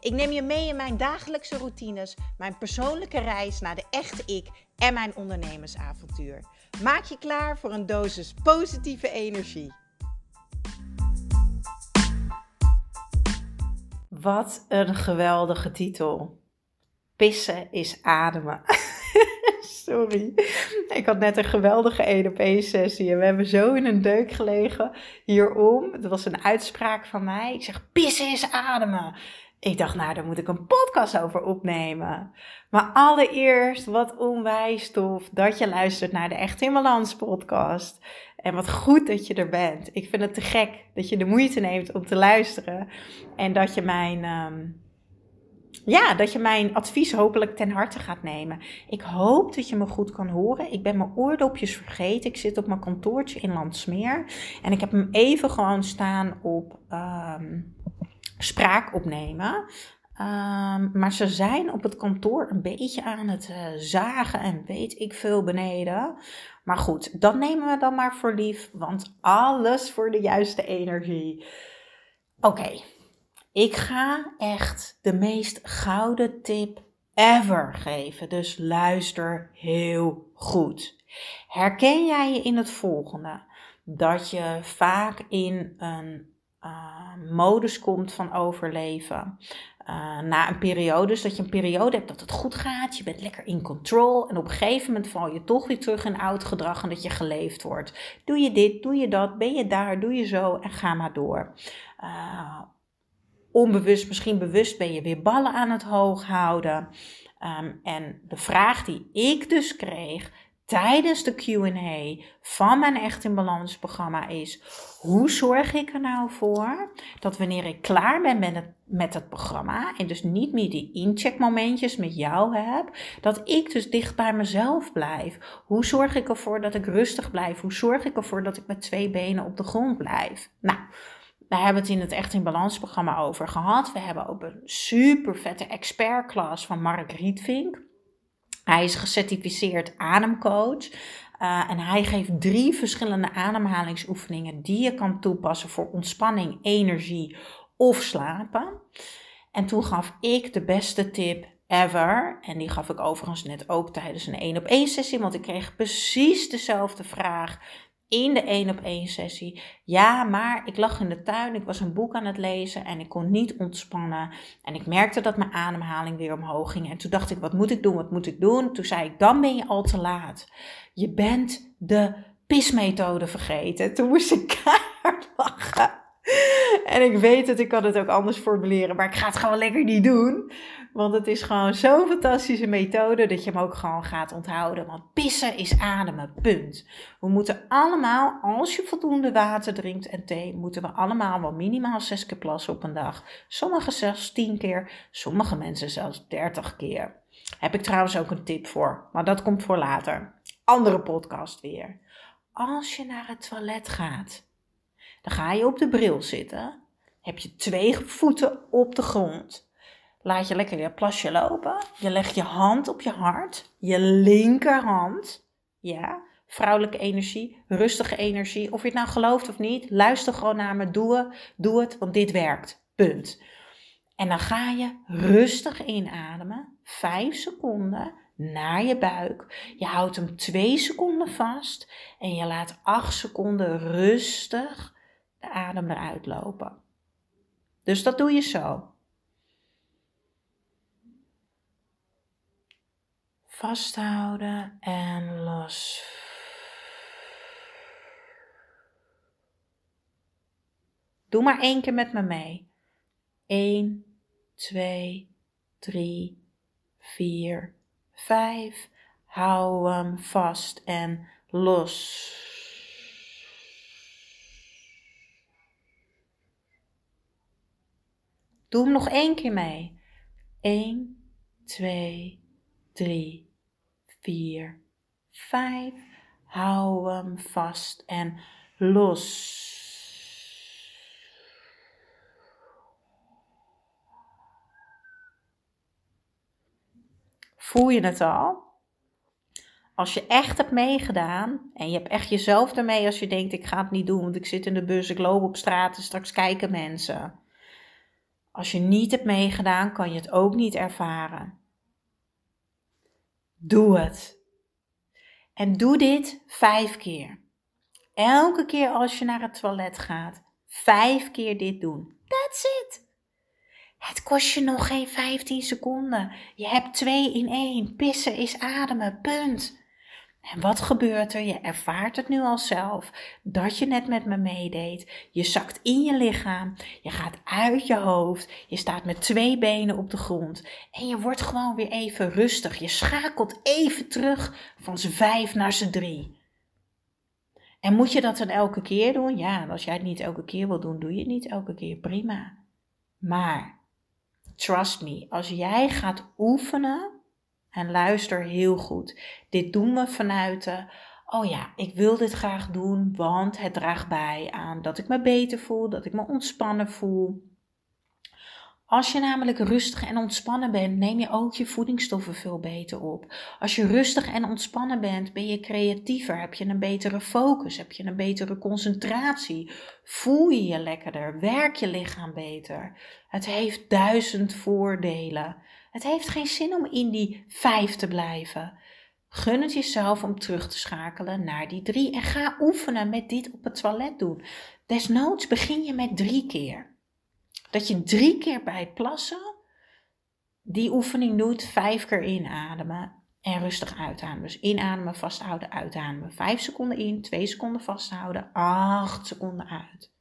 Ik neem je mee in mijn dagelijkse routines, mijn persoonlijke reis naar de echte ik en mijn ondernemersavontuur. Maak je klaar voor een dosis positieve energie. Wat een geweldige titel. Pissen is ademen. Sorry. Ik had net een geweldige 1 op 1 sessie en we hebben zo in een deuk gelegen hierom. Dat was een uitspraak van mij. Ik zeg, pissen is ademen. Ik dacht, nou, daar moet ik een podcast over opnemen. Maar allereerst, wat onwijs tof dat je luistert naar de Echt in Balans podcast. En wat goed dat je er bent. Ik vind het te gek dat je de moeite neemt om te luisteren. En dat je mijn, ehm, ja, dat je mijn advies hopelijk ten harte gaat nemen. Ik hoop dat je me goed kan horen. Ik ben mijn oordopjes vergeten. Ik zit op mijn kantoortje in Landsmeer. En ik heb hem even gewoon staan op... Ehm, spraak opnemen. Um, maar ze zijn op het kantoor een beetje aan het uh, zagen en weet ik veel beneden. Maar goed, dat nemen we dan maar voor lief, want alles voor de juiste energie. Oké, ik ga echt de meest gouden tip ever geven. Dus luister heel goed. Herken jij je in het volgende? Dat je vaak in een uh, modus komt van overleven. Uh, na een periode, dus dat je een periode hebt dat het goed gaat, je bent lekker in control en op een gegeven moment val je toch weer terug in oud gedrag en dat je geleefd wordt. Doe je dit, doe je dat, ben je daar, doe je zo en ga maar door. Uh, onbewust, misschien bewust ben je weer ballen aan het hoog houden. Um, en de vraag die ik dus kreeg tijdens de QA van mijn Echt in Balans programma is: hoe zorg ik er nou voor dat wanneer ik klaar ben met het, met het programma en dus niet meer die incheckmomentjes met jou heb, dat ik dus dicht bij mezelf blijf? Hoe zorg ik ervoor dat ik rustig blijf? Hoe zorg ik ervoor dat ik met twee benen op de grond blijf? Nou. Daar hebben we het in het Echt in Balans programma over gehad. We hebben ook een super vette expertklas van Mark Rietvink. Hij is gecertificeerd ademcoach. Uh, en hij geeft drie verschillende ademhalingsoefeningen die je kan toepassen voor ontspanning, energie of slapen. En toen gaf ik de beste tip ever. En die gaf ik overigens net ook tijdens een 1 op 1 sessie, want ik kreeg precies dezelfde vraag in de één op één sessie. Ja, maar ik lag in de tuin, ik was een boek aan het lezen en ik kon niet ontspannen. En ik merkte dat mijn ademhaling weer omhoog ging. En toen dacht ik, wat moet ik doen, wat moet ik doen? Toen zei ik, dan ben je al te laat. Je bent de pismethode vergeten. Toen moest ik keihard lachen. En ik weet dat ik kan het ook anders formuleren, maar ik ga het gewoon lekker niet doen. Want het is gewoon zo'n fantastische methode dat je hem ook gewoon gaat onthouden. Want pissen is ademen, punt. We moeten allemaal, als je voldoende water drinkt en thee, moeten we allemaal wel minimaal zes keer plassen op een dag. Sommigen zelfs tien keer, sommige mensen zelfs dertig keer. Heb ik trouwens ook een tip voor, maar dat komt voor later. Andere podcast weer. Als je naar het toilet gaat, dan ga je op de bril zitten. Heb je twee voeten op de grond Laat je lekker je plasje lopen. Je legt je hand op je hart. Je linkerhand. Ja, vrouwelijke energie, rustige energie. Of je het nou gelooft of niet, luister gewoon naar me. Doe het, doe het, want dit werkt. Punt. En dan ga je rustig inademen. Vijf seconden naar je buik. Je houdt hem twee seconden vast. En je laat acht seconden rustig de adem eruit lopen. Dus dat doe je zo. Vasthouden en los. Doe maar één keer met me mee. 1, 2, 3, 4, 5. Hou hem vast en los. Doe hem nog één keer mee. 1, 2, 3, 4, Vijf. Hou hem vast en los. Voel je het al? Als je echt hebt meegedaan en je hebt echt jezelf ermee als je denkt ik ga het niet doen, want ik zit in de bus, ik loop op straat en straks kijken mensen. Als je niet hebt meegedaan, kan je het ook niet ervaren. Doe het. En doe dit vijf keer. Elke keer als je naar het toilet gaat, vijf keer dit doen. That's it. Het kost je nog geen 15 seconden. Je hebt twee in één. Pissen is ademen. Punt. En wat gebeurt er? Je ervaart het nu al zelf dat je net met me meedeed. Je zakt in je lichaam, je gaat uit je hoofd, je staat met twee benen op de grond en je wordt gewoon weer even rustig. Je schakelt even terug van z'n vijf naar z'n drie. En moet je dat dan elke keer doen? Ja, als jij het niet elke keer wil doen, doe je het niet elke keer. Prima. Maar, trust me, als jij gaat oefenen en luister heel goed. Dit doen we vanuit oh ja, ik wil dit graag doen, want het draagt bij aan dat ik me beter voel, dat ik me ontspannen voel. Als je namelijk rustig en ontspannen bent, neem je ook je voedingsstoffen veel beter op. Als je rustig en ontspannen bent, ben je creatiever, heb je een betere focus, heb je een betere concentratie, voel je je lekkerder, werk je lichaam beter. Het heeft duizend voordelen. Het heeft geen zin om in die vijf te blijven. Gun het jezelf om terug te schakelen naar die drie en ga oefenen met dit op het toilet doen. Desnoods begin je met drie keer. Dat je drie keer bij het plassen die oefening doet, vijf keer inademen en rustig uitademen. Dus inademen, vasthouden, uitademen. Vijf seconden in, twee seconden vasthouden, acht seconden uit.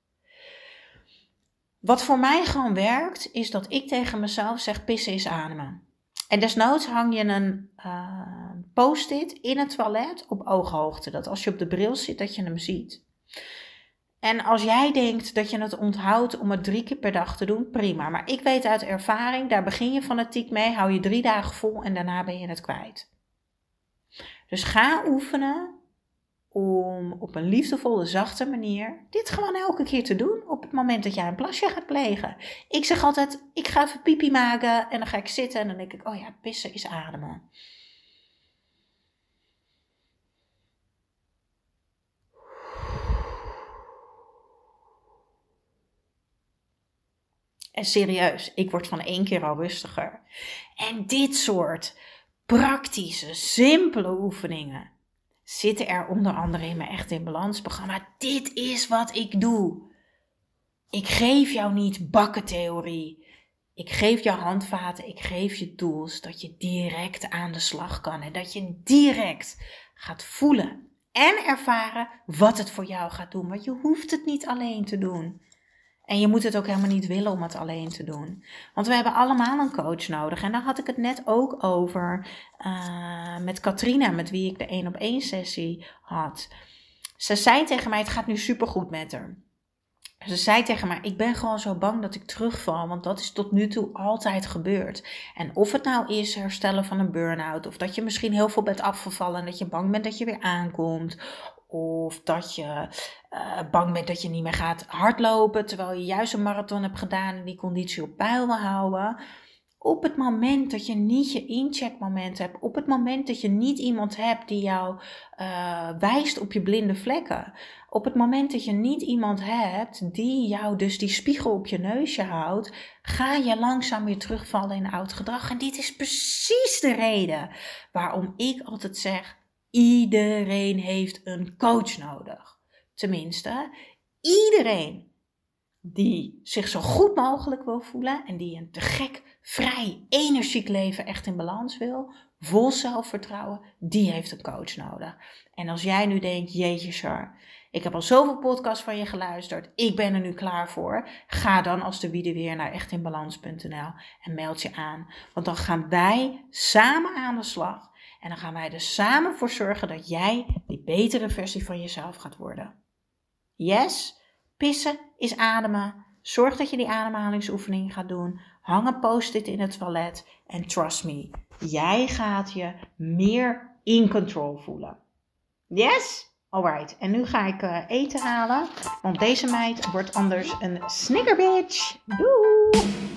Wat voor mij gewoon werkt, is dat ik tegen mezelf zeg: pissen is ademen. En desnoods hang je een uh, post-it in het toilet op ooghoogte. Dat als je op de bril zit, dat je hem ziet. En als jij denkt dat je het onthoudt om het drie keer per dag te doen, prima. Maar ik weet uit ervaring, daar begin je fanatiek mee, hou je drie dagen vol en daarna ben je het kwijt. Dus ga oefenen om op een liefdevolle, zachte manier dit gewoon elke keer te doen op het moment dat jij een plasje gaat plegen. Ik zeg altijd, ik ga even pipi maken en dan ga ik zitten en dan denk ik, oh ja, pissen is ademen. En serieus, ik word van één keer al rustiger. En dit soort praktische, simpele oefeningen zitten er onder andere in mijn Echt in Balans programma. Dit is wat ik doe. Ik geef jou niet bakkentheorie. Ik geef jou handvaten, ik geef je tools dat je direct aan de slag kan en dat je direct gaat voelen en ervaren wat het voor jou gaat doen. Want je hoeft het niet alleen te doen. En je moet het ook helemaal niet willen om het alleen te doen. Want we hebben allemaal een coach nodig. En daar had ik het net ook over uh, met Katrina, met wie ik de één op één sessie had. Ze zei tegen mij: Het gaat nu supergoed met haar. Ze zei tegen mij: Ik ben gewoon zo bang dat ik terugval, want dat is tot nu toe altijd gebeurd. En of het nou is herstellen van een burn-out, of dat je misschien heel veel bent afgevallen en dat je bang bent dat je weer aankomt, of dat je uh, bang bent dat je niet meer gaat hardlopen terwijl je juist een marathon hebt gedaan en die conditie op peil wil houden. Op het moment dat je niet je incheckmoment hebt, op het moment dat je niet iemand hebt die jou uh, wijst op je blinde vlekken, op het moment dat je niet iemand hebt die jou dus die spiegel op je neusje houdt, ga je langzaam weer terugvallen in oud gedrag. En dit is precies de reden waarom ik altijd zeg: Iedereen heeft een coach nodig. Tenminste, iedereen die zich zo goed mogelijk wil voelen en die een te gek, vrij, energiek leven echt in balans wil, vol zelfvertrouwen, die heeft een coach nodig. En als jij nu denkt, jeetje Char, ik heb al zoveel podcasts van je geluisterd, ik ben er nu klaar voor, ga dan als de wiede weer naar echtinbalans.nl en meld je aan. Want dan gaan wij samen aan de slag en dan gaan wij er samen voor zorgen dat jij die betere versie van jezelf gaat worden. Yes, pissen is ademen. Zorg dat je die ademhalingsoefening gaat doen. Hang een post-it in het toilet. En trust me, jij gaat je meer in control voelen. Yes? Alright, en nu ga ik uh, eten halen, want deze meid wordt anders een snickerbitch. Doei!